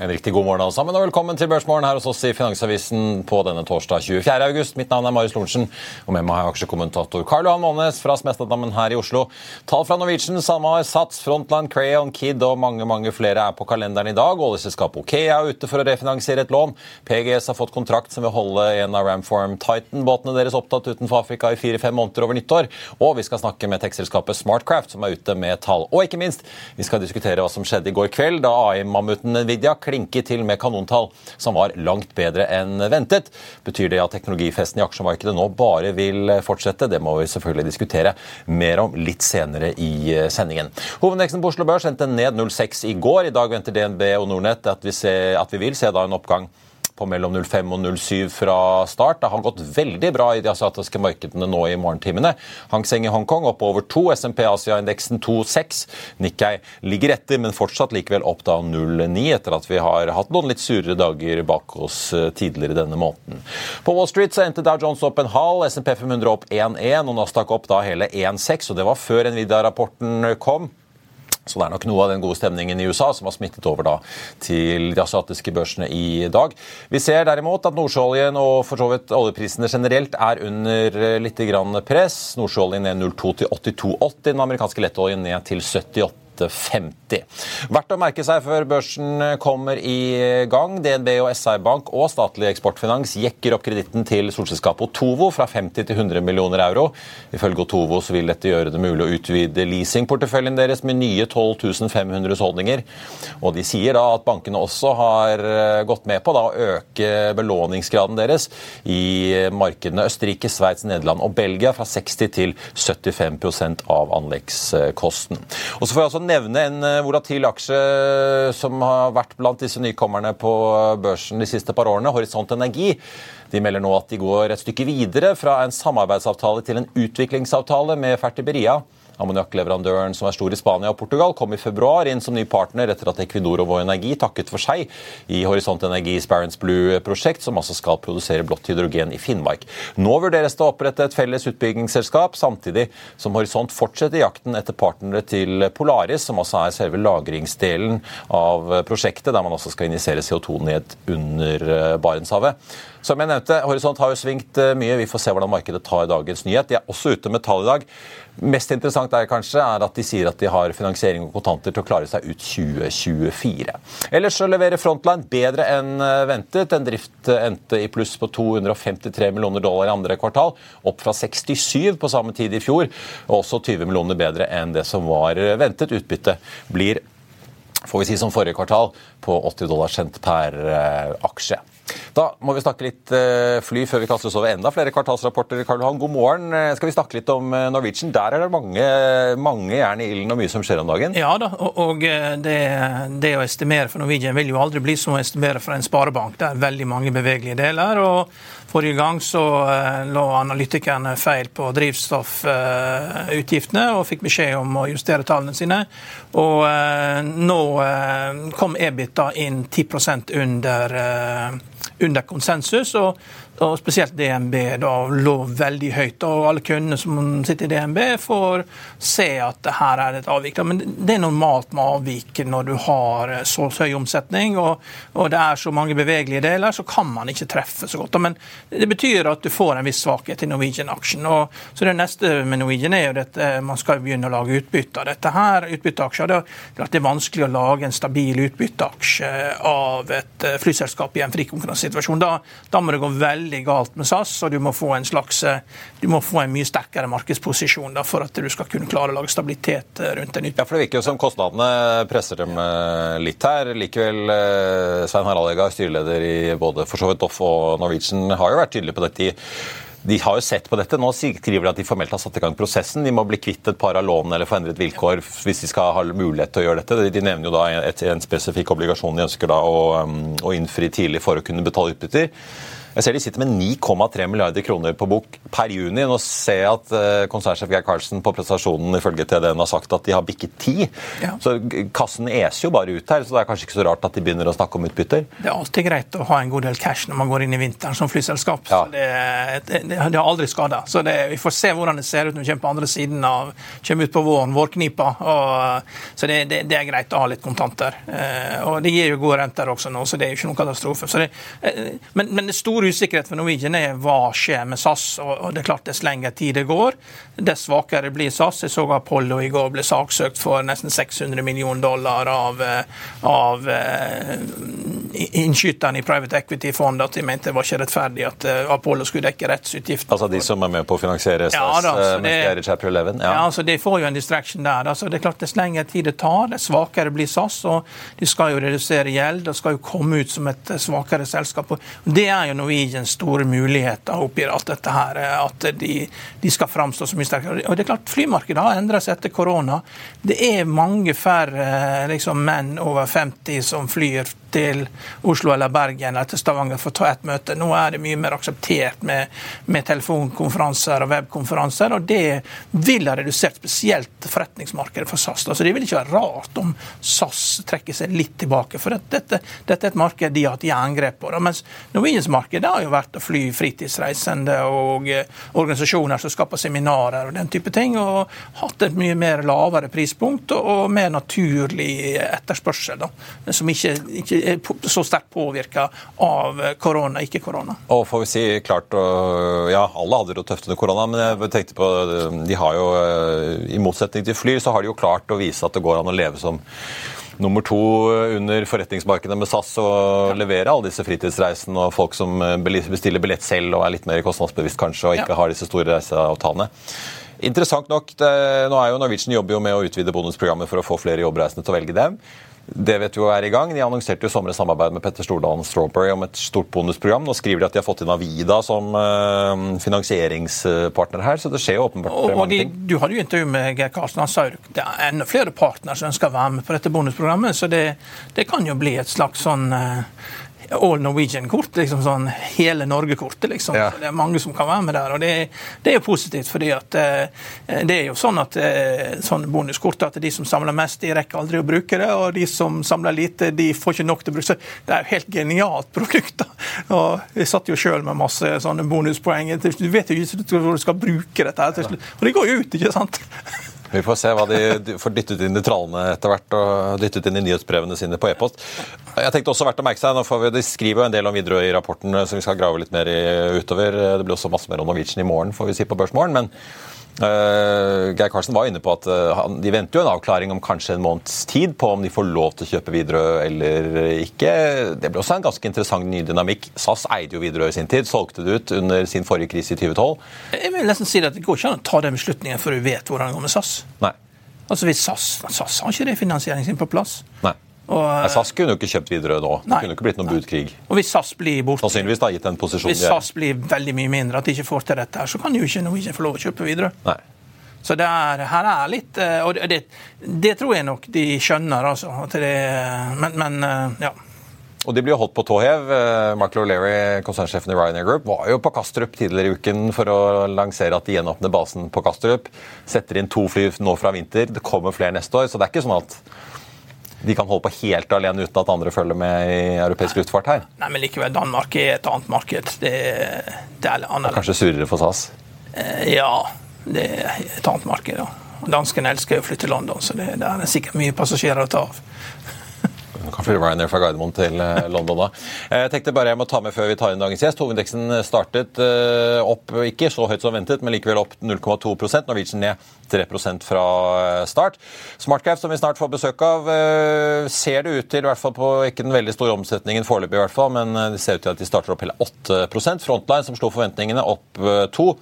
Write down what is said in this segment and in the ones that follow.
En riktig god morgen alle sammen, og velkommen til Børsmorgen her hos oss i Finansavisen på denne torsdag 24. august. Mitt navn er Marius Lorentzen, og med meg har jeg aksjekommentator Karl Johan Månes fra Smestadammen her i Oslo. Tall fra Norwegian, SalMar, Sats, Frontline, Crayon, Kid og mange mange flere er på kalenderen i dag. Oljeselskapet Okea er ute for å refinansiere et lån. PGS har fått kontrakt som vil holde en av Ramform Titan-båtene deres opptatt utenfor Afrika i fire-fem måneder over nyttår. Og vi skal snakke med tekstselskapet Smartcraft, som er ute med tall. Og ikke minst, vi skal diskutere hva som skjedde i går kveld, da AI-mammuten Nvidia klinke til med kanontall som var langt bedre enn ventet. Betyr det at teknologifesten i aksjemarkedet nå bare vil fortsette? Det må vi selvfølgelig diskutere mer om litt senere i sendingen. Hovedindeksen på Oslo Børs endte ned 0,6 i går. I dag venter DNB og Nordnett at vi, ser, at vi vil se da en oppgang på mellom 0,5 og 0,7 fra start. Det har gått veldig bra i de asiatiske markedene nå i morgentimene. Hang Seng i Hongkong opp over 2, SMP Asia-indeksen 2,6. Nikkei ligger etter, men fortsatt likevel opp da 0,9 etter at vi har hatt noen litt surere dager bak oss eh, tidligere denne måneden. På Wall Street så endte Dow Jones opp en halv, SMP 500 opp 1,1 og Nasdaq opp da hele 1,6. og Det var før Nvidia-rapporten kom. Så det er nok noe av den gode stemningen i USA som har smittet over da til de asiatiske børsene i dag. Vi ser derimot at nordsjøoljen og for så vidt oljeprisene generelt er under litt press. Nordsjøoljen ned 02 til 82,80, den amerikanske lettoljen ned til 78. 8,50. Verdt å merke seg før børsen kommer i gang. DNB og SR Bank og statlig eksportfinans jekker opp kreditten til solselskapet Otovo fra 50 til 100 millioner euro. Ifølge Otovo så vil dette gjøre det mulig å utvide leasingporteføljen deres med nye 12 500 husholdninger. Og de sier da at bankene også har eh, gått med på da å øke belåningsgraden deres i markedene Østerrike, Sveits, Nederland og Belgia fra 60 til 75% av anleggskosten. Og så får jeg også nevne en eh, volatil aksje som har vært blant disse nykommerne på børsen de siste par årene, Horisont Energi. De melder nå at de går et stykke videre fra en samarbeidsavtale til en utviklingsavtale med Fertiberia. Ammoniakkleverandøren som er stor i Spania og Portugal, kom i februar inn som ny partner etter at Equinor og Vår Energi takket for seg i Horisont Energis Barents Blue-prosjekt, som altså skal produsere blått hydrogen i Finnmark. Nå vurderes det å opprette et felles utbyggingsselskap, samtidig som Horisont fortsetter jakten etter partnere til Polaris, som altså er selve lagringsdelen av prosjektet, der man også skal injisere CO2 ned under eh, Barentshavet. Som jeg nevnte, Horisont har jo svingt eh, mye. Vi får se hvordan markedet tar dagens nyhet. De er også ute med tall i dag. Mest interessant er kanskje er at de sier at de har finansiering og kontanter til å klare seg ut 2024. Ellers så leverer Frontline bedre enn eh, ventet. En drift endte i pluss på 253 millioner dollar i andre kvartal, opp fra 67 på samme tid i fjor. Og også 20 millioner bedre enn det som var ventet. Utbyttet blir får vi si som forrige kvartal, på 80 dollar sendt per eh, aksje. Da må vi snakke litt eh, fly før vi kaster oss over enda flere kvartalsrapporter. Karl Johan, god morgen. Eh, skal vi snakke litt om eh, Norwegian? Der er det mange, mange jern i ilden og mye som skjer om dagen? Ja da, og det, det, å estimere for Norwegian vil jo aldri bli som å estimere for en sparebank. Det er veldig mange bevegelige deler. og Forrige gang så lå analytikerne feil på drivstoffutgiftene og fikk beskjed om å justere tallene sine. Og nå kom EBIT da inn 10 under under konsensus. og og spesielt DNB da lå veldig høyt. og Alle kundene som sitter i DNB, får se at her er det et avvik. Men det er normalt med avvik når du har så høy omsetning og, og, det er så mange bevegelige deler, så kan man ikke treffe så godt. Men det betyr at du får en viss svakhet i Norwegian-aksjen. Så Det neste med Norwegian er jo at man skal begynne å lage utbytte av dette her. Utbytteaksjer, det, det er vanskelig å lage en stabil utbytteaksje av et eh, flyselskap i en frikonkurransesituasjon. Da, da må det gå veldig veldig galt med SAS, og du må få en slags, eh, du må få en mye sterkere markedsposisjon da, for at du skal kunne klare å lage stabilitet rundt rundt en Ja, for Det virker jo som kostnadene presser dem eh, litt her. Likevel, Svein Harald Ega, styreleder i både for så vidt Doff og Norwegian, har jo vært tydelig på dette i de har jo sett på dette. Nå skriver de at de formelt har satt i gang prosessen. De må bli kvitt et par av lånene eller få endret vilkår hvis de skal ha mulighet til å gjøre dette. De nevner jo da et, en spesifikk obligasjon de ønsker da å, um, å innfri tidlig for å kunne betale utbytter. Jeg ser de sitter med 9,3 milliarder kroner på bok per juni. Nå ser jeg at uh, konsernsjef Geir Karlsen på prestasjonen ifølge TDN har sagt at de har bikket ti. Ja. Så kassen eser jo bare ut her, så det er kanskje ikke så rart at de begynner å snakke om utbytter. Det er alltid greit å ha en god del cash når man går inn i vinteren som flyselskap. Ja. Det, det, det, har aldri skada. Så vi får se hvordan det ser ut når vi kommer på andre siden av kommer ut på våren, vårknipa. Og, så det, er greit å ha litt kontanter. Uh, og det gir jo gode renter også nå, så det er jo ikke noen katastrofe. Det, men, men det store stor usikkerhet for Norwegian er hva skjer med SAS. og det er klart Dess lengre tid det går, dess svakere blir SAS. Jeg så Apollo i går ble saksøkt for nesten 600 millioner dollar av, eh, av innskytterne i private equity-fondet. At de mente det var ikke rettferdig at uh, Apollo skulle dekke rettsutgifter. Altså de som er med på å finansiere SAS ja, da, mens de er i chapter 11? Ja. ja, altså De får jo en distraction der. Altså, det er klart Dess lengre tid det tar, dess svakere blir SAS. og De skal jo redusere gjeld og skal jo komme ut som et svakere selskap. og Det er jo noe Norwegians store muligheter oppi alt dette her. At de, de skal framstå så mye sterkere. Og det er klart, Flymarkedet har endret seg etter korona. Det er mange færre liksom, menn over 50 som flyr til Oslo eller Bergen eller til Stavanger for å ta et møte. Nå er det mye mer akseptert med, med telefonkonferanser og webkonferanser, og det vil ha redusert spesielt forretningsmarkedet for SAS. Altså, det vil ikke være rart om SAS trekker seg litt tilbake, for dette, dette er et marked de har hatt jerngrep på. Mens Norwegians marked har jo vært å fly fritidsreisende og eh, organisasjoner som skaper seminarer og den type ting, og hatt et mye mer lavere prispunkt og mer naturlig etterspørsel, da, som ikke, ikke så sterkt påvirka av korona, ikke korona. Og får vi si klart, ja, Alle hadde det tøft under korona, men jeg tenkte på, de har jo, i motsetning til Flyr, så har de jo klart å vise at det går an å leve som nummer to under forretningsmarkedet med SAS og levere alle disse fritidsreisene og folk som bestiller billett selv og er litt mer kostnadsbevisst kanskje og ikke ja. har disse store reiseavtalene. Interessant nok, det, nå er jo Norwegian jobber jo med å utvide bonusprogrammet for å få flere jobbreisende til å velge dem. Det vet vi jo er i gang. De annonserte jo sommer samarbeid med Petter Stordalen Strawberry om et stort bonusprogram. Nå skriver de at de har fått inn Avida som uh, finansieringspartner her, så det skjer jo åpenbart og, mange de, ting. Du hadde jo intervju med Geir Karlsen. Han sa jo det er enda flere partnere som ønsker å være med på dette bonusprogrammet, så det, det kan jo bli et slags sånn uh, All Norwegian-kort. liksom sånn Hele Norge-kortet. liksom. Ja. Det er mange som kan være med der. og Det, det er jo positivt, fordi at eh, det er jo sånn at eh, sånn bonuskort at de som samler mest, de rekker aldri å bruke det. Og de som samler lite, de får ikke nok til å bruke det. Det er jo helt genialt produkt. da. Og Jeg satt jo sjøl med masse sånne bonuspoeng. Du vet jo ikke hvor du skal bruke dette. Og det går jo ut, ikke sant? Vi får se hva de får dyttet inn i trallene etter hvert, og dyttet inn i nyhetsbrevene sine på e-post. Jeg tenkte også verdt å merke seg, nå får vi, De skriver jo en del om Widerøe i rapporten, som vi skal grave litt mer i, utover. Det blir også masse mer om Norwegian i morgen, får vi si på Børsmorgen. men Uh, Geir Karlsen var inne på at uh, han, de venter jo en avklaring om kanskje en måneds tid på om de får lov til å kjøpe Widerøe eller ikke. Det ble også en ganske interessant ny dynamikk. SAS eide jo Widerøe i sin tid, solgte det ut under sin forrige krise i 2012. Jeg vil nesten si at Det går ikke an å ta den beslutningen før du vet hvordan det går med SAS. Nei. Altså hvis SAS, SAS har ikke refinansieringen sin på plass. Nei. Og, Nei, SAS kunne jo ikke kjøpt videre nå. Det kunne ikke blitt noen budkrig. Og hvis SAS blir bort, Sannsynligvis da, gitt den posisjonen Hvis SAS blir veldig mye mindre, at de ikke får til dette, her, så kan jo ikke Norwegian få lov å kjøpe videre. Nei. Så det er, her er litt eh, Og det, det, tror jeg nok de skjønner, altså. Det, men, men, eh, ja. Og de blir holdt på tå hev. Michael Mark O'Leary, konsernsjefen i Ryanair Group, var jo på Kastrup tidligere i uken for å lansere at de gjenåpner basen på Kastrup. Setter inn to fly nå fra vinter. Det kommer flere neste år. Så det er ikke sånn at de kan holde på helt alene uten at andre følger med i europeisk luftfart her? Nei, men likevel, Danmark er et annet marked. Det, det er annerledes. Kanskje surere for SAS? Eh, ja, det er et annet marked. Ja. Danskene elsker å flytte til London, så det, det er sikkert mye passasjerer å ta av. kan fly Ryanair fra Gardermoen til eh, London da. Jeg tenkte bare jeg må ta med før vi tar inn dagens gjest. Hovedindeksen startet eh, opp, ikke så høyt som ventet, men likevel opp 0,2% Norwegian ned 3 fra eh, start. Smartcraft, som vi snart får besøk av, ser det ut til, i hvert fall på ikke den veldig store omsetningen foreløpig, i hvert fall, men det ser ut til at de starter opp hele 8% Frontline, som slo forventningene, opp 2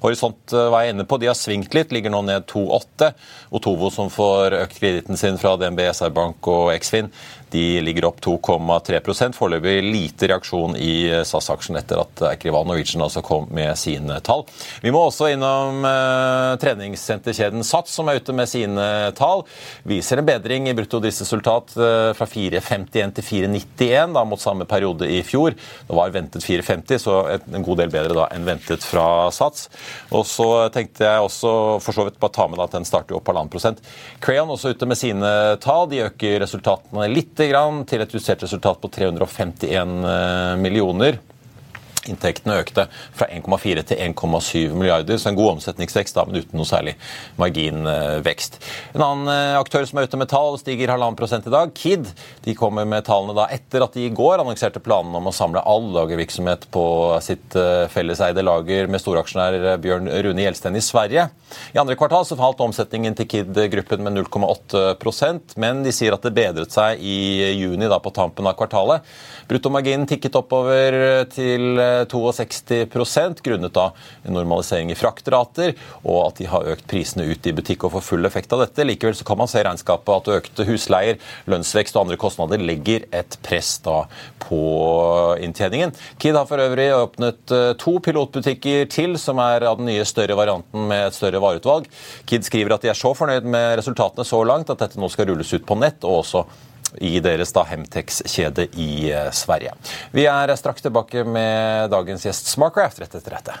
Horisont var jeg inne på, de har svingt litt, ligger nå ned 2,8. Otovo, som får økt kreditten sin fra DNB, SR Bank og Eksfin, de ligger opp 2,3% Foreløpig lite reaksjon i SAS-aksjen etter at Eikrival Norwegian altså kom med sine tall. Vi må også innom eh, treningssenterkjeden Sats, som er ute med sine tall. Viser en bedring i bruttodriftsresultat eh, fra 4,51 til 4,91 da, mot samme periode i fjor. Det var ventet 4,50, så en god del bedre da enn ventet fra Sats. Og så tenkte jeg også for så vidt bare ta med at den starter opp halvannen prosent. Crayon også ute med sine tall. De øker resultatene litt grann, til et justert resultat på 351 eh, millioner. Inntektene økte fra 1,4 til 1,7 milliarder, så en god omsetningsvekst, da, men uten noe særlig marginvekst. En annen eh, aktør som er ute med tall, stiger halvannen prosent i dag. Kid de kommer med tallene da etter at de i går annonserte planene om å samle all lagervirksomhet på sitt eh, felleseide lager med storaksjonær Bjørn Rune Gjelsten i Sverige. I andre kvartal så falt omsetningen til Kid-gruppen med 0,8% men de sier at det bedret seg i juni da på tampen av kvartalet. Bruttomarginen tikket oppover til 62 grunnet da normalisering i fraktrater og at de har økt prisene ut i butikk og får full effekt av dette. Likevel så kan man se i regnskapet at økte husleier, lønnsvekst og andre kostnader legger et press da på inntjeningen. Kid har for øvrig åpnet eh, to pilotbutikker til, som er av den nye større varianten med et større vareutvalg. Kid skriver at de er så fornøyd med resultatene så langt at dette nå skal rulles ut på nett og også i deres da Hemtex-kjede i eh, Sverige. Vi er straks tilbake med dagens gjest Smartcraft rett etter dette.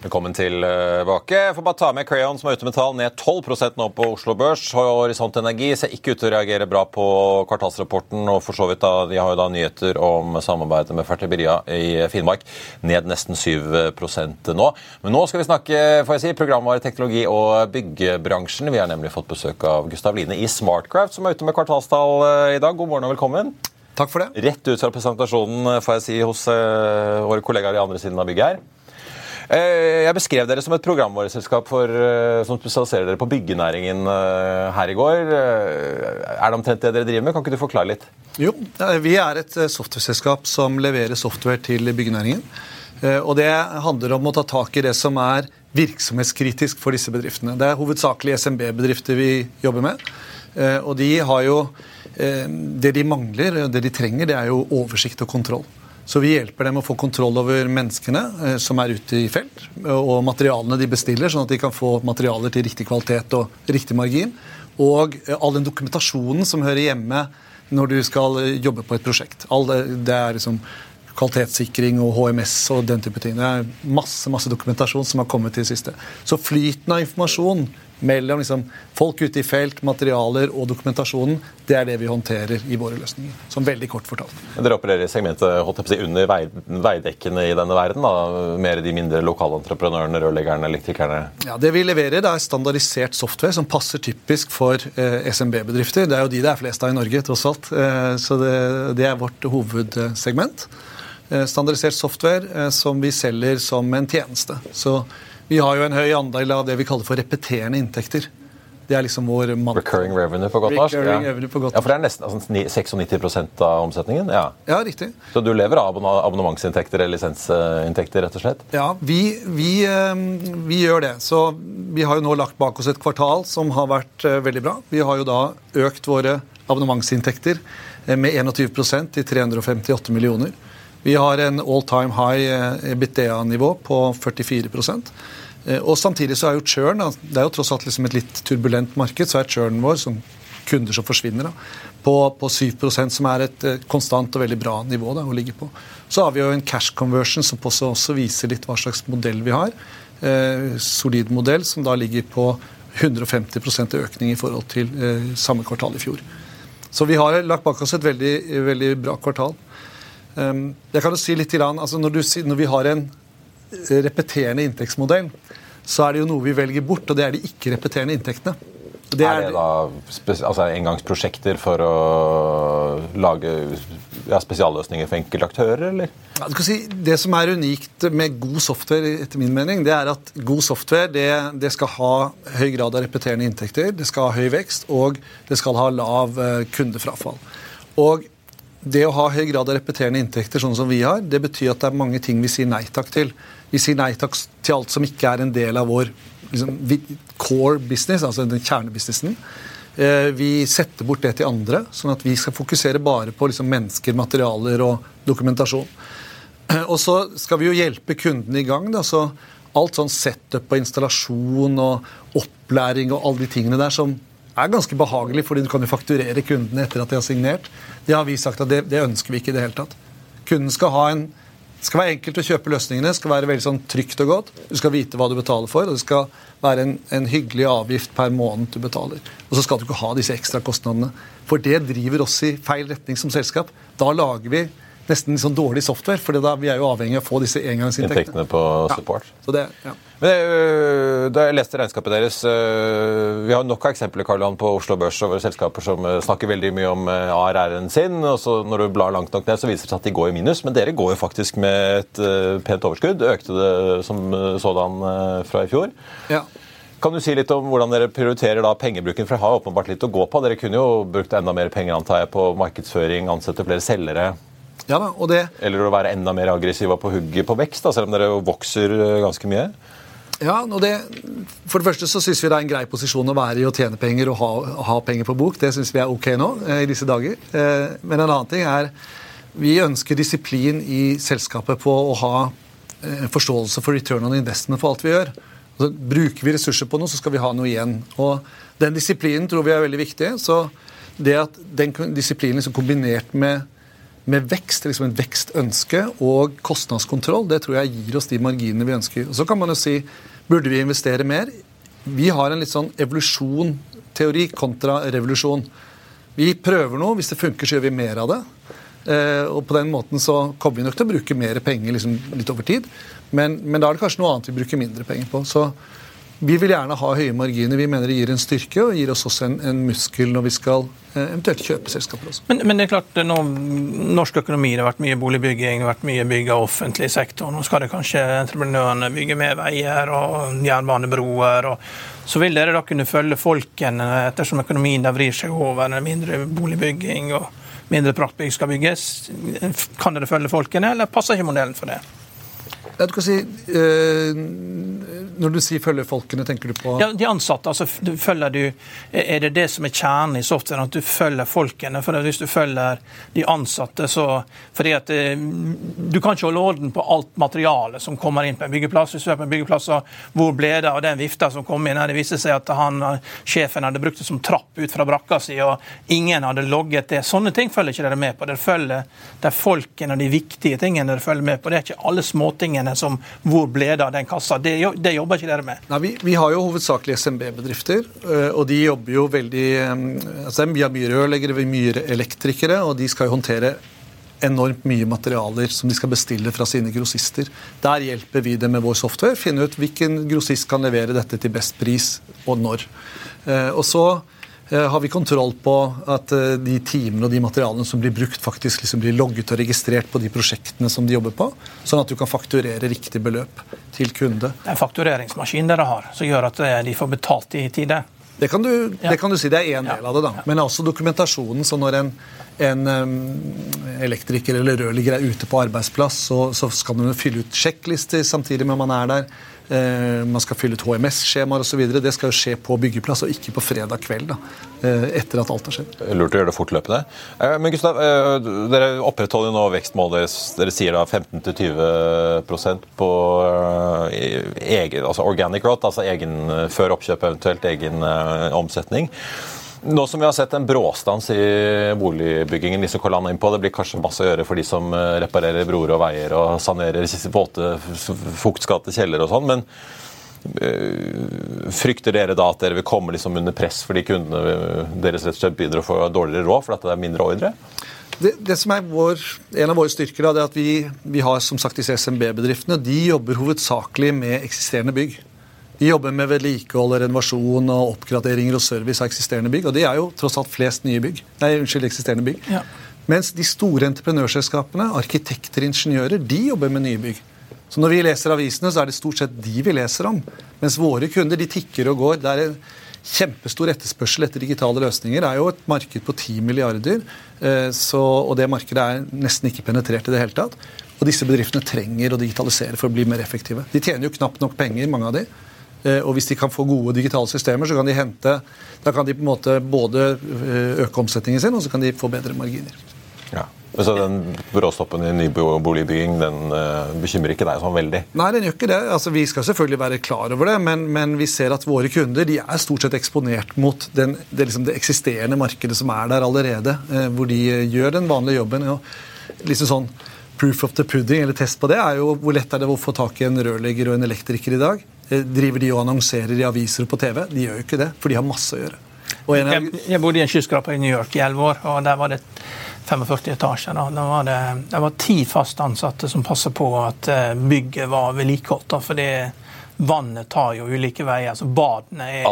Velkommen tilbake. Jeg får bare ta med Crayon, som er ute med tall, ned 12% nå på Oslo Børs. Horisont Energi ser ikke ut til å reagere bra på kvartalsrapporten. og for så vidt da, De har jo da nyheter om samarbeidet med Fertiberia i Finnmark. Ned nesten 7% nå. Men nå skal vi snakke får jeg si, programvare, teknologi og byggebransjen. Vi har nemlig fått besøk av Gustav Line i Smartcraft, som er ute med kvartalstall eh, i dag. God morgen og velkommen. Takk for det. Rett ut fra presentasjonen får jeg si, hos uh, våre kollegaer i andre siden av bygget her. Eh, jeg beskrev dere som et programvareselskap for, eh, som spesialiserer dere på byggenæringen eh, her i går. Er det omtrent det dere driver med? Kan ikke du forklare litt? Jo, vi er et softwareselskap som leverer software til byggenæringen. Og det handler om å ta tak i det som er virksomhetskritisk for disse bedriftene. Det er hovedsakelig SMB-bedrifter vi jobber med. Og de har jo Det de mangler, det de trenger, det er jo oversikt og kontroll. Så vi hjelper dem å få kontroll over menneskene eh, som er ute i felt, og materialene de bestiller, sånn at de kan få materialer til riktig kvalitet og riktig margin. Og eh, all den dokumentasjonen som hører hjemme når du skal eh, jobbe på et prosjekt. Det, det er liksom kvalitetssikring og HMS og den type ting. Det er masse masse dokumentasjon som har kommet til det siste. Så flyten av informasjon mellom liksom, folk ute i felt, materialer og dokumentasjonen, det er det vi håndterer i våre løsninger. Som veldig kort fortalt. Dere opererer i segmentet si, under vei, veidekkene i denne verden? da, Mer de mindre lokalentreprenørene, rørleggerne, elektrikerne? Ja, Det vi leverer, det er standardisert software som passer typisk for eh, SMB-bedrifter. Det er jo de det er flest av i Norge, tross alt. Eh, så det, det, er vårt hovedsegment. Eh, standardisert software eh, som vi selger som en tjeneste. Så vi har jo en høy andel av det vi kaller for repeterende inntekter. Det er liksom vår. Recurring revenue på godt norsk? Ja. ja. for det er nesten altså, 96% av omsetningen? Ja. ja, riktig. Så du lever av abonnementsinntekter eller lisensinntekter, rett og slett? Ja, vi, vi, ehm, vi, gjør det. Så vi har jo nå lagt bak oss et kvartal som har vært eh, veldig bra. Vi har jo da økt våre abonnementsinntekter eh, med 21% til 358 millioner. Vi har en all time high eh, EBITDA-nivå på 44 Eh, og Samtidig så er jo churn det er jo tross alt liksom et litt turbulent marked, så er churnen vår som kunder som forsvinner, da, på, på 7% som er et eh, konstant og veldig bra nivå da, å ligge på. Så har vi jo en cash conversion som også, også viser litt hva slags modell vi har. Eh, solid modell som da ligger på 150% økning i forhold til eh, samme kvartal i fjor. Så vi har lagt bak oss et veldig, veldig bra kvartal. Um, jeg kan jo si litt, altså når, du, når vi har en repeterende inntektsmodell, så er det jo noe vi velger bort, og det er de ikke-repeterende inntektene. Det er, er, det da altså engangsprosjekter for å lage ja, spesialløsninger for enkeltaktører, eller? Ja, si, det som er unikt med god software, etter min mening, det er at god software det, det, skal ha høy grad av repeterende inntekter, det skal ha høy vekst, og det skal ha lav uh, kundefrafall. Og det å ha høy grad av repeterende inntekter, sånn som vi har, det betyr at det er mange ting vi sier nei takk til. Vi sier nei takk til alt som ikke er en del av vår liksom, core business, altså den kjernebusinessen. Eh, vi setter bort det til andre, sånn at vi skal fokusere bare på liksom, mennesker, materialer og dokumentasjon. Og så skal vi jo hjelpe kundene i gang. Da, så alt sånn setup og installasjon og opplæring og alle de tingene der som er ganske behagelig, fordi du kan jo fakturere kundene etter at de har signert. Det har vi sagt at det, det ønsker vi ikke i det hele tatt. Kunden skal ha en det skal være enkelt å kjøpe løsningene, det skal være veldig sånn trygt og godt. Du skal vite hva du betaler for, og det skal være en, en hyggelig avgift per måned du betaler. Og så skal du ikke ha disse ekstra kostnadene. For det driver oss i feil retning som selskap. Da lager vi nesten sånn dårlig software, for vi er jo avhengig av å få disse engangsinntektene. Inntektene på support. Ja, så det, ja. Men øh, Da jeg leste regnskapet deres øh, Vi har nok av eksempler Karl Johan, på Oslo Børs over selskaper som øh, snakker veldig mye om ARR-en sin. og så Når du blar langt nok ned, så viser det seg at de går i minus. Men dere går jo faktisk med et pent overskudd. Økte det som sådan fra i fjor. Ja. Kan du si litt om hvordan dere prioriterer da pengebruken? For dere har åpenbart litt å gå på. Dere kunne jo brukt enda mer penger antar jeg, på markedsføring, ansette flere selgere. Ja da, og det... Eller å være enda mer aggressiv på hugget på vekst, da, selv om dere vokser ganske mye? Ja, og det, For det første så syns vi det er en grei posisjon å være i å tjene penger og ha, ha penger på bok. Det syns vi er ok nå eh, i disse dager. Eh, men en annen ting er vi ønsker disiplin i selskapet på å ha eh, forståelse for return on investment for alt vi gjør. Altså, bruker vi ressurser på noe, så skal vi ha noe igjen. Og Den disiplinen tror vi er veldig viktig. så det at den disiplinen liksom kombinert med, med vekst, liksom en vekstønske og kostnadskontroll, det tror jeg gir oss de marginene vi ønsker. Og Så kan man jo si Burde vi investere mer? Vi har en litt sånn evolusjonteori kontra revolusjon. Vi prøver noe. Hvis det funker, så gjør vi mer av det. Eh, og på den måten så kommer vi nok til å bruke mer penger liksom, litt over tid. Men, men, da er det kanskje noe annet vi bruker mindre penger på. Så Vi vil gjerne ha høye marginer. Vi mener det gir en styrke og gir oss også en, en muskel når vi skal eh, eventuelt kjøpe selskaper også. Men, men, det er klart, nå, norsk økonomi det har vært mye boligbygging, det har vært mye bygg av offentlig sektor. Nå skal det kanskje entreprenørene bygge mer veier og jernbanebroer. og Så vil dere da kunne følge folkene ettersom økonomien da vrir seg over mindre boligbygging og mindre praktbygg skal bygges. Kan dere følge folkene, eller passer ikke modellen for det? Ja, du kan si, øh, Når du sier 'følge folkene', tenker du på Ja, De ansatte. altså følger du, Er det det som er kjernen i softwaren, at du følger folkene? For Hvis du følger de ansatte, så fordi at eh, Du kan ikke holde orden på alt materialet som kommer inn på en byggeplass. Hvis du er på en byggeplass, Hvor ble det av den vifta som kom inn? Det viste seg at han, sjefen hadde brukt det som trapp ut fra brakka si, og ingen hadde logget det. Sånne ting følger ikke dere med på. Dere følger de folkene og de viktige tingene dere følger med på. Det er ikke alle småtingene tingene som hvor ble det av den kassa. Det, det jobber ikke dere med? Nei, vi, vi, har jo hovedsakelig SMB-bedrifter, eh, og de jobber jo veldig eh, altså Vi har mye rørleggere, vi har mye elektrikere, og de skal jo håndtere enormt mye materialer som de skal bestille fra sine grossister. Der hjelper vi dem med vår software. Finne ut hvilken grossist kan levere dette til best pris, og når. Eh, og så har vi kontroll på at eh, de timene og de materialene som blir brukt, faktisk liksom blir logget og registrert på de prosjektene som de jobber på, sånn at du kan fakturere riktig beløp til kunde. Det er en faktureringsmaskin dere har, som gjør at eh, de får betalt i tide? Det kan du, ja. det kan du si. Det er én del av det. da. Men også dokumentasjonen. så når en, en elektriker eller rørlegger er ute på arbeidsplass, så, så skal man fylle ut sjekklister samtidig med man er der. Eh, man skal fylle ut HMS-skjemaer osv. Det skal jo skje på byggeplass, og ikke på fredag kveld. da, eh, Etter at alt har skjedd. Lurt å gjøre det fortløpende. Eh, men Gustav, dere opprettholder nå vekstmålet deres. Dere sier da 15-20% på egen, altså organic growth, altså egen, før oppkjøp eventuelt egen omsetning. Nå som vi har sett en bråstans i boligbyggingen, liksom Kolan inn på, det blir kanskje masse å gjøre for de som eh, reparerer broer og veier og sanerer våte, fuktskatte kjeller og sånn. men øh, Frykter dere da at dere vil komme liksom under press fordi kundene deres rett og slett begynner å få dårligere råd fordi det er mindre ordre? Det, det, som er vår, En av våre styrker er at vi, vi har som sagt disse SMB-bedriftene. De jobber hovedsakelig med eksisterende bygg. De jobber med vedlikehold, renovasjon og oppgraderinger og service av eksisterende bygg. Og det er jo tross alt flest nye bygg. Nei, unnskyld, eksisterende bygg. Ja. Mens de store entreprenørselskapene, arkitekter, ingeniører, de jobber med nye bygg. Så når vi leser avisene, så er det stort sett de vi leser om. Mens våre kunder de tikker og går. Det er en kjempestor etterspørsel etter digitale løsninger. Det er jo et marked på 10 milliarder, eh, så, og det markedet er nesten ikke penetrert i det hele tatt. Og disse bedriftene trenger å digitalisere for å bli mer effektive. De tjener jo knapt nok penger, mange av de. Eh, og hvis de kan få gode digitale systemer, så kan de hente Da kan de på en måte både eh, øke omsetningen sin, og så kan de få bedre marginer. Ja. Så den bråstoppen i nyboligbygging den uh, bekymrer ikke deg sånn veldig? Nei, den gjør ikke det. Altså, vi skal selvfølgelig være klar over det, men, men, vi ser at våre kunder de er stort sett eksponert mot den, det, liksom det, eksisterende markedet som er der allerede. Hvor de gjør den vanlige jobben. Og liksom sånn Proof of the pudding, eller test på det, er jo hvor lett er det å få tak i en rørlegger og en elektriker i dag. Eh, driver de og annonserer i aviser og på TV? De gjør jo ikke det, for de har masse å gjøre. Jeg, jeg, bodde i en skyskraper i New York i elleve år, og der var det 45 etasjer. Da. Det, var det, det var ti fast ansatte som passet på at eh, bygget var vedlikeholdt. Fordi vannet tar jo ulike veier. så Badene er,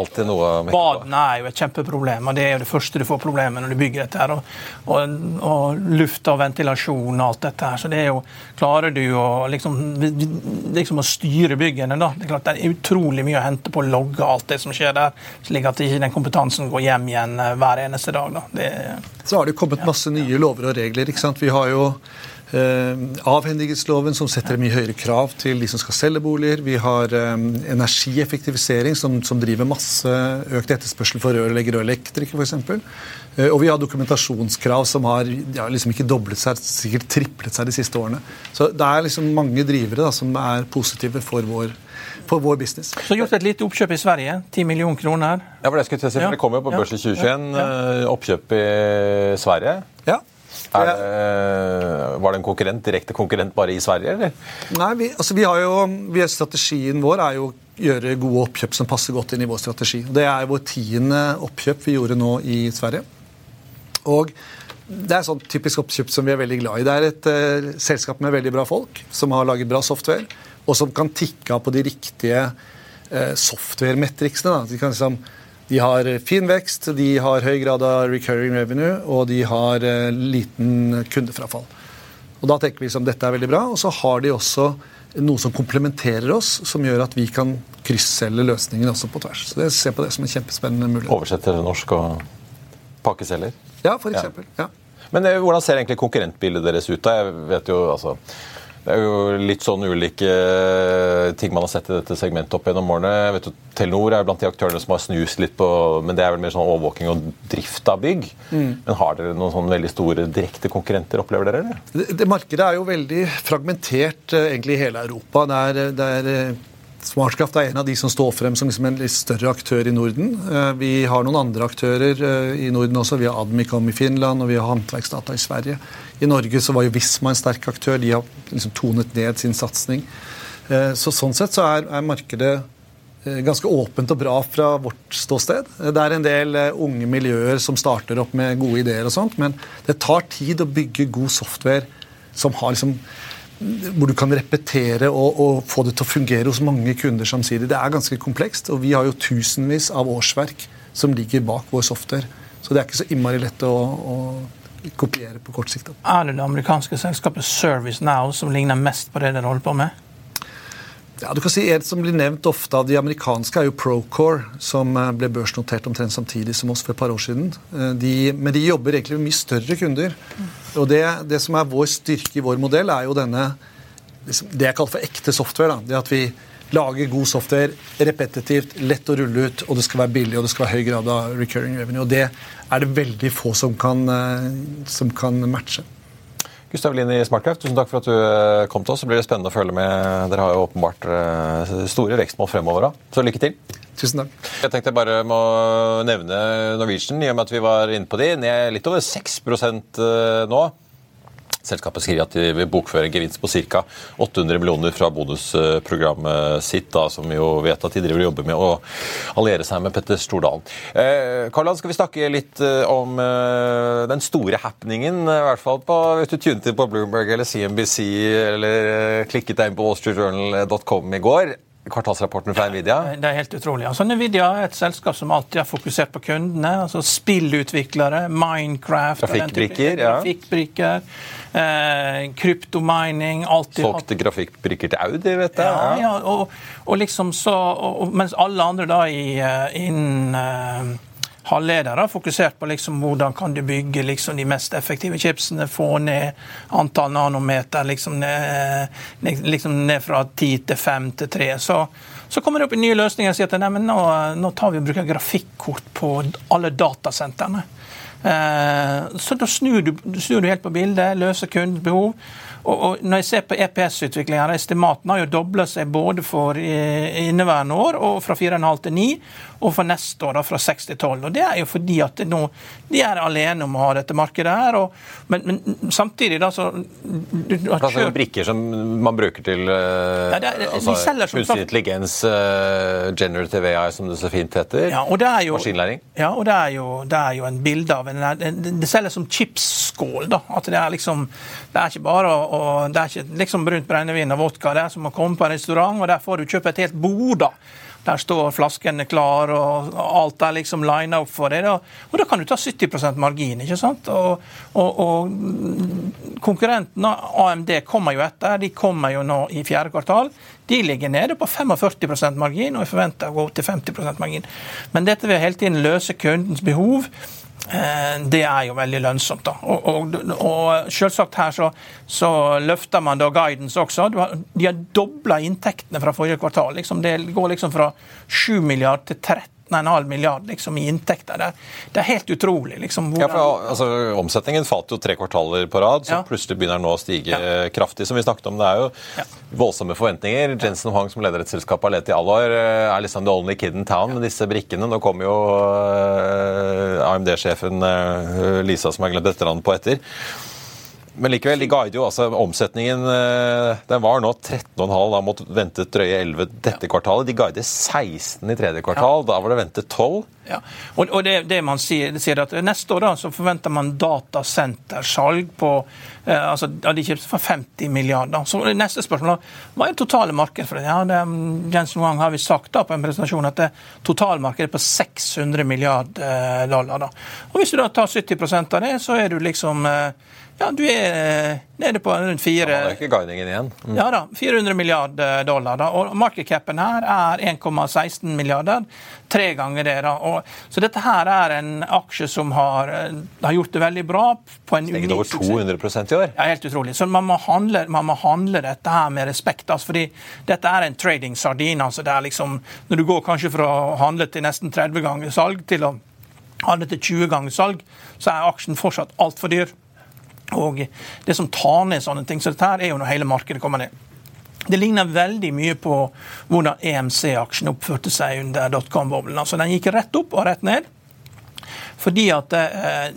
badene er jo et kjempeproblem. og Det er jo det første du får problemer når du bygger dette. her, og, og, og, luft og ventilasjon og alt dette her. Så det er jo Klarer du å liksom, liksom å styre byggene, da. Det er klart det er utrolig mye å hente på å logge alt det som skjer der, slik at ikke den kompetansen går hjem igjen eh, hver eneste dag. da. Det, så har det kommet masse nye lover og regler. ikke sant? Vi har jo Eh, avhendighetsloven, som setter mye høyere krav til de som skal selge boliger. Vi har eh, energieffektivisering, som, som, driver masse økt etterspørsel for rørleggere og elektrikere f.eks. Eh, og vi har dokumentasjonskrav som har ja, liksom ikke doblet seg, sikkert triplet seg de siste årene. Så det er liksom mange drivere da, som er positive for vår, for vår business. Så gjort et lite oppkjøp i Sverige. 10 millioner kroner. Ja, for Det skulle jeg si, for det kom jo på børs i 2021. Ja. Oppkjøp i Sverige. Det, var det en konkurrent, direkte konkurrent bare i Sverige, eller? Nei, vi, altså vi har jo, vi, Strategien vår er jo å gjøre gode oppkjøp som passer godt inn i vår strategi. Det er vår tiende oppkjøp vi gjorde nå i Sverige. Og det er sånn typisk oppkjøp som vi er veldig glad i. Det er et uh, selskap med veldig bra folk, som har laget bra software, og som kan tikke av på de riktige uh, software-metriksene. De, liksom, de har fin vekst, de har høy grad av recurring revenue, og de har eh, liten kundefrafall. Og Da tenker vi som dette er veldig bra. Og så har de også noe som komplementerer oss, som gjør at vi kan krysselge løsningen også på tvers. Så jeg ser på det som en kjempespennende mulighet. Oversetter norsk og pakkeselger? Ja, for eksempel. Ja. Men eh, hvordan ser egentlig konkurrentbildet deres ut? da? Jeg vet jo, altså, Det er jo litt sånn ulike eh, ting man har sett i dette segmentet opp gjennom årene. Vet jo, Telenor er blant de aktørene som har snust litt på Men det er vel mer sånn overvåking og drift av bygg. Mm. Men har dere noen sånn veldig store direkte konkurrenter, opplever dere? eller? Det, det Markedet er jo veldig fragmentert eh, egentlig i hele Europa. Det er, det er Smartkraft er en av de som står frem som liksom en litt større aktør i Norden. Eh, vi har noen andre aktører eh, i Norden også. Vi har Admicom i Finland og vi har Håndverksdata i Sverige. I Norge så var jo Visma en sterk aktør. De har liksom tonet ned sin satsing. Eh, så sånn sett så er, er, markedet ganske åpent og bra fra vårt ståsted. Det er en del unge miljøer som starter opp med gode ideer og sånt, men det tar tid å bygge god software som har liksom hvor du kan repetere og, og, få det til å fungere hos mange kunder samtidig. Det er ganske komplekst, og vi har jo tusenvis av årsverk som ligger bak vår software. Så det er ikke så innmari lett å, å kopiere på kort sikt. Er det det amerikanske selskapet ServiceNow som ligner mest på det dere holder på med? Ja, du kan si En som blir nevnt ofte av de amerikanske, er jo Procore, som eh, ble børsnotert omtrent samtidig som oss for et par år siden. Eh, de, men de jobber egentlig med mye større kunder. Og det, det, som er vår styrke i vår modell, er jo denne det jeg kaller for ekte software. Da. Det at vi lager god software repetitivt, lett å rulle ut, og det skal være billig og det skal være høy grad av recurring revenue. Og det er det veldig få som kan, eh, som kan matche. Gustav Lien i Smartcraft, tusen takk for at du eh, kom til oss. Det blir spennende å følge med. Dere har jo åpenbart eh, store vekstmål fremover. da. Så lykke til. Tusen takk. Jeg tenkte jeg bare må nevne Norwegian, i og med at vi var inne på de. Ned litt over 6 eh, nå. Selskapet skriver at de vil bokføre gevinst på ca. 800 millioner fra bonusprogrammet sitt, da, som vi jo vet at de driver og jobber med å alliere seg med Petter Stordalen. Eh, Karl skal vi snakke litt eh, om eh, den store happeningen, i hvert fall på, hvis du tunet inn på Bloomberg eller CNBC eller eh, klikket deg inn på wallstreetjournal.com i går kvartalsrapporten fra Nvidia? Det er helt utrolig. Altså, Nvidia er et selskap som alltid har fokusert på kundene. altså Spillutviklere, Minecraft Trafikkbrikker. Ja. Trafikkbrikker, eh, kryptomining Solgte grafikkbrikker til Audi, vet jeg. Ja, ja og, og, liksom så, og, Mens alle andre da i, eh, innen uh, ledere fokusert på liksom hvordan kan du bygge liksom de mest effektive chipsene, få ned antall nanometer liksom ned, liksom ned fra 10 til 5 til 3. Så, så kommer det opp nye løsninger og sier at nei, men nå, nå tar vi og bruker grafikkort på alle datasentrene. Eh, så da snur du, snur du helt på bildet, løser kundens behov. Og, og, når jeg ser på EPS-utviklinga, estimatene har jo dobla seg både for inneværende år og fra 4,5 til 9, og for neste år da fra 6 til 12. Og Det er jo fordi at nå, de er alene om å ha dette markedet her. Og, men, men, samtidig da så du, du har kjørt... Brikker som man bruker til uh, ja, altså, kunstig intelligens, uh, generative AI, som det så fint heter. Ja, og det er jo, Maskinlæring. Ja, og det er jo, det er jo en bilde av en Det selges som chipsskål. da, at Det er liksom, det er ikke bare å Det er ikke liksom brunt brennevin og vodka. Det er som å komme på en restaurant, og der får du kjøpe et helt bord. da. Der står flaskene klar, og alt er liksom lina opp for deg. Og da kan du ta 70% margin. ikke sant? Og, og, og konkurrenten AMD kommer jo etter. De kommer jo nå i fjerde kvartal. De ligger nede på 45% margin, og jeg forventer å gå opp til 50% margin. Men dette vil hele tiden løse kundens behov. Eh, det er jo veldig lønnsomt. da. Og, og, og selvsagt her så, så, løfter man da guidance også. De har dobla inntektene fra forrige kvartal. Liksom det går liksom fra 7 milliard til 13 13,5 milliard liksom, i inntekter. Det, det, er helt utrolig. Liksom, ja, for, altså, Omsetningen falt jo tre kvartaler på rad, så ja. plutselig begynner den nå å stige ja. kraftig. som vi snakket om. Det er jo ja. voldsomme forventninger. Jensen Huang, som leder et selskap har lett i alle år, eh, er liksom the only kid in town med disse brikkene. Nå kommer jo uh, AMD-sjefen uh, Lisa, som har glemt etternavnet på etter. Men likevel, de guider jo altså omsetningen eh, Den var nå 13,5, da måtte ventet drøye 11 dette kvartalet. De guider 16 i tredje kvartal, da var det ventet 12. Ja, og, og det, det, man sier, det sier at Neste år da, så forventer man datasentersalg på eh, altså, ja, De kjøpte for 50 milliarder. Så Neste spørsmål da, hva er det totale markedet for det? Ja, det Jensen Wang har vi sagt da på en presentasjon at det totalmarkedet er på 600 milliarder eh, dollar. da. Og Hvis du da tar 70% av det, så er du liksom eh, ja, du er eh, nede på rundt fire ja, ikke guidingen igjen. Mm. Ja da, 400 milliarder dollar. Da. Og markedscapen her er 1,16 milliarder. Tre ganger det. da. Og, så dette her er en aksje som har, eh, har gjort det veldig bra. på en Steget over 200% i år. Ja, helt utrolig. Så man må handle, man må handle dette her med respekt. Altså, fordi dette er en trading-sardin. altså det er liksom, Når du går kanskje fra å handle til nesten 30 ganger salg til å handle til 20 ganger salg, så er aksjen fortsatt altfor dyr. Og Det som tar ned sånne ting som dette, her er jo når hele markedet kommer ned. Det ligner veldig mye på hvordan EMC-aksjen oppførte seg under dotcom-boblen. Altså, den gikk rett opp og rett ned. Fordi at eh,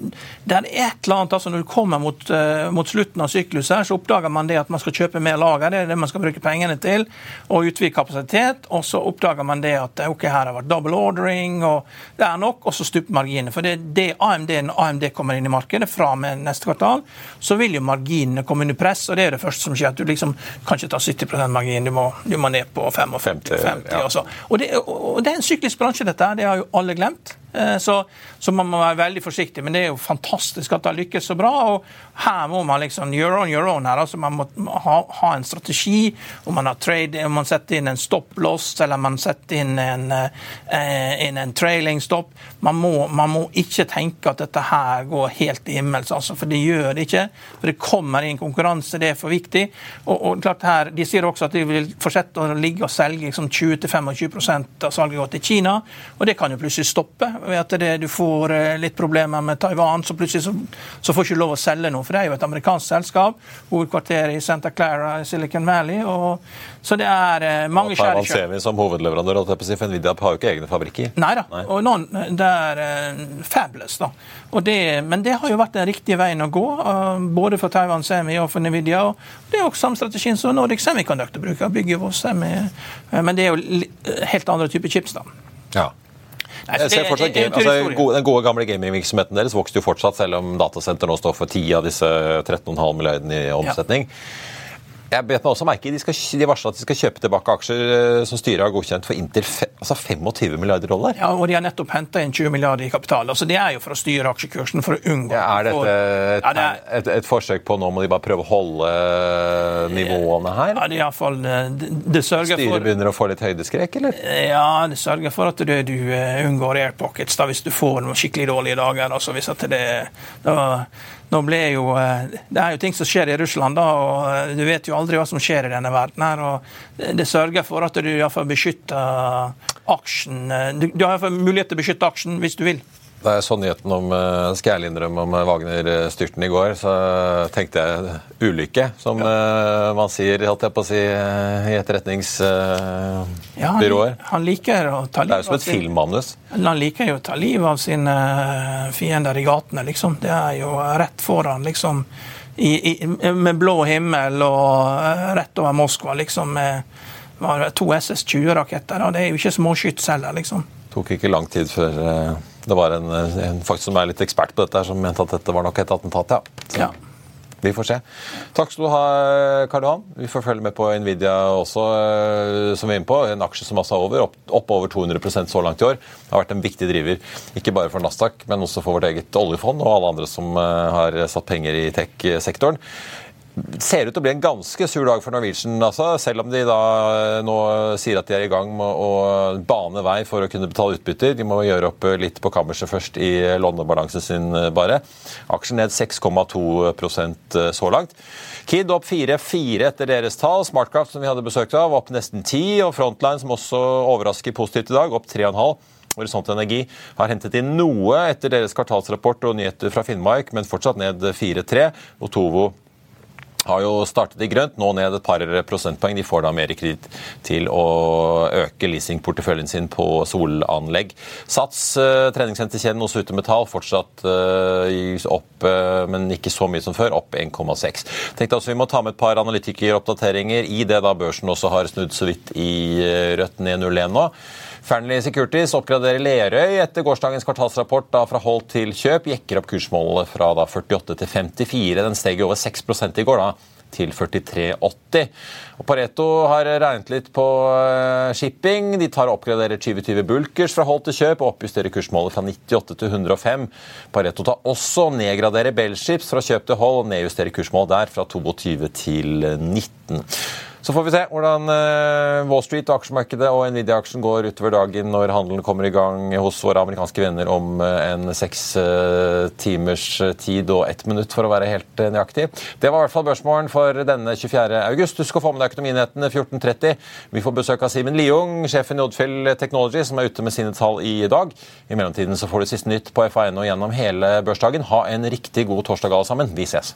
det er et eller annet, altså Når du kommer mot, eh, mot slutten av sykluset, her, så oppdager man det at man skal kjøpe mer lager. Det er det man skal bruke pengene til. Og utvide kapasitet. Og så oppdager man det at ok, her har det vært double ordering, og det er nok. Og så stuper marginene. For det er det AMD, når AMD kommer inn i markedet fra med neste kvartal, så vil jo marginene komme under press. Og det er det første som skjer. At du liksom kan ikke ta 70 margin, du må, du må ned på 55 50, ja. og, og, det, og det er en syklisk bransje, dette. Det har jo alle glemt. Eh, så, så, man må være veldig forsiktig. Men det er jo fantastisk at det har lykkes så bra. og Her må man liksom you're on your own. her, altså Man må ha, ha en strategi. Om man har trade, om man setter inn en stop-loss eller man setter inn en, en, en trailing stop. Man må, man må, ikke tenke at dette her går helt til himmels, altså, for det gjør det ikke. For det kommer inn konkurranse, det er for viktig. Og, og klart her, De sier også at de vil fortsette å ligge og selge liksom 20-25 av salget går til Kina. og Det kan jo plutselig stoppe ved at det, du får eh, litt problemer med Taiwan, så plutselig så, så får du ikke lov å selge noe. For det er jo et amerikansk selskap. Hovedkvarteret i Santa Clara i Silicon Valley. Og, så det er mange mange skjær i sjøen. som hovedleverandør, for Nvidia har jo ikke egne fabrikker. Neida. Nei da. Og noen, det er uh, fabulous, da. Det, men det har jo vært den riktige veien å gå, både for Taiwan Semi og for Nvidia. og Det er også samme strategien som Nordic Semiconductor bruker. bygger vår semi, Men det er jo helt andre typer chips, da. Ja. Jeg ser fortsatt game, altså, gode, Den gode gamle gamingvirksomheten deres vokste jo fortsatt, selv om datasenter nå står for 10 av disse 13,5 milliardene i omsetning. Ja. Jeg bet meg også merke De, skal, de varsler at de skal kjøpe tilbake aksjer eh, som styret har godkjent for inntil altså 25 milliarder dollar. Ja, og de har nettopp henta inn 20 milliarder i kapital. altså Det er jo for å styre aksjekursen, for å unngå ja, Er dette et, ja, det er, et, et, forsøk på nå må de bare prøve å holde nivåene her? Ja, det er iallfall eh, det, det sørger styret for Styret begynner å få litt høydeskrekk, eller? Ja, det sørger for at du, du eh, unngår air pockets da, hvis du får noen skikkelig dårlige dager. altså hvis at det da nå ble jo, eh, Det er jo ting som skjer i Russland, da, og eh, du vet jo aldri hva som skjer i denne verden. her, og Det sørger for at du iallfall beskytter aksjen. Du, du har iallfall mulighet til å beskytte aksjen hvis du vil. Da jeg så nyheten om eh, skal jeg innrømme om Wagner-styrten i går, så tenkte jeg ulykke, som ja. man sier holdt jeg på å si, i etterretningsbyråer. Ja, han, han, liker å ta livet av Det er jo som et filmmanus. Han liker jo å ta livet av sine fiender i gatene, liksom. Det er jo rett foran, liksom. I, i, med blå himmel og rett over Moskva, liksom. Med to SS-20-raketter. og Det er jo ikke småskyts heller, liksom. Tok ikke lang tid før det var en, en faktisk som er litt ekspert på dette, som mente at dette var nok et attentat, ja. Så. ja. Vi får se. Takk skal du ha, Karl Johan. Vi får følge med på Nvidia også, eh, som vi er inne på. En aksje som altså er over, opp, opp over 200% så langt i år. Det har vært en viktig driver, ikke bare for Nasdaq, men også for vårt eget oljefond og alle andre som eh, har satt penger i tech-sektoren ser ut til å bli en ganske sur dag for Norwegian, altså, selv om de da eh, nå sier at de er i gang med å bane vei for å kunne betale utbytter. De må gjøre opp litt på kammerset først i lånebalansen sin, eh, bare. Aksjen ned 6,2 eh, så langt. Kid opp 4,4 etter deres tall. Smartcraft, som vi hadde besøkt av, opp nesten 10. Og Frontline, som også overrasker positivt i dag, opp 3,5. Horisont Energi har hentet inn noe etter deres kvartalsrapport og nyheter fra Finnmark, men fortsatt ned 4-3. Og Tovo har jo startet i grønt, nå ned et par prosentpoeng. De får da mer kreditt til å øke leasingporteføljen sin på solanlegg. Sats, eh, treningssenterkjeden hos Utemetall, fortsatt eh, opp, eh, men ikke så mye som før, opp 1,6. Tenkte også Vi må ta med et par analytikeroppdateringer i det da børsen også har snudd så vidt i rødt ned 0,1 nå. Fearnley Securities oppgraderer Lerøy etter gårsdagens kvartalsrapport da fra hold til kjøp. Jekker opp kursmålet fra da 48 til 54. Den steg over 6 i går, da til 43,80. Og Pareto har regnet litt på eh, shipping. De tar og oppgraderer 2020 Bulkers fra hold til kjøp og oppjusterer kursmålet fra 98 til 105. Pareto tar også og nedgraderer Bellships fra kjøp til hold og nedjusterer kursmålet der fra 22 til 19. Så får vi se hvordan eh, Wall Street aksjemarkedet og Nvidia-aksjen går utover dagen når handelen kommer i gang hos våre amerikanske venner om eh, en seks eh, timers tid og ett minutt, for å være helt nøyaktig. Det var i hvert fall børsmålen for denne 24. august. Husk å få med deg Økonominyhetene 14.30. Vi får besøk av Simen Liung, sjefen i Odfjell Technology, som er ute med sine tall i dag. I mellomtiden så får du siste nytt på FA1 og gjennom hele børsdagen. Ha en riktig god torsdag alle sammen. Vi ses.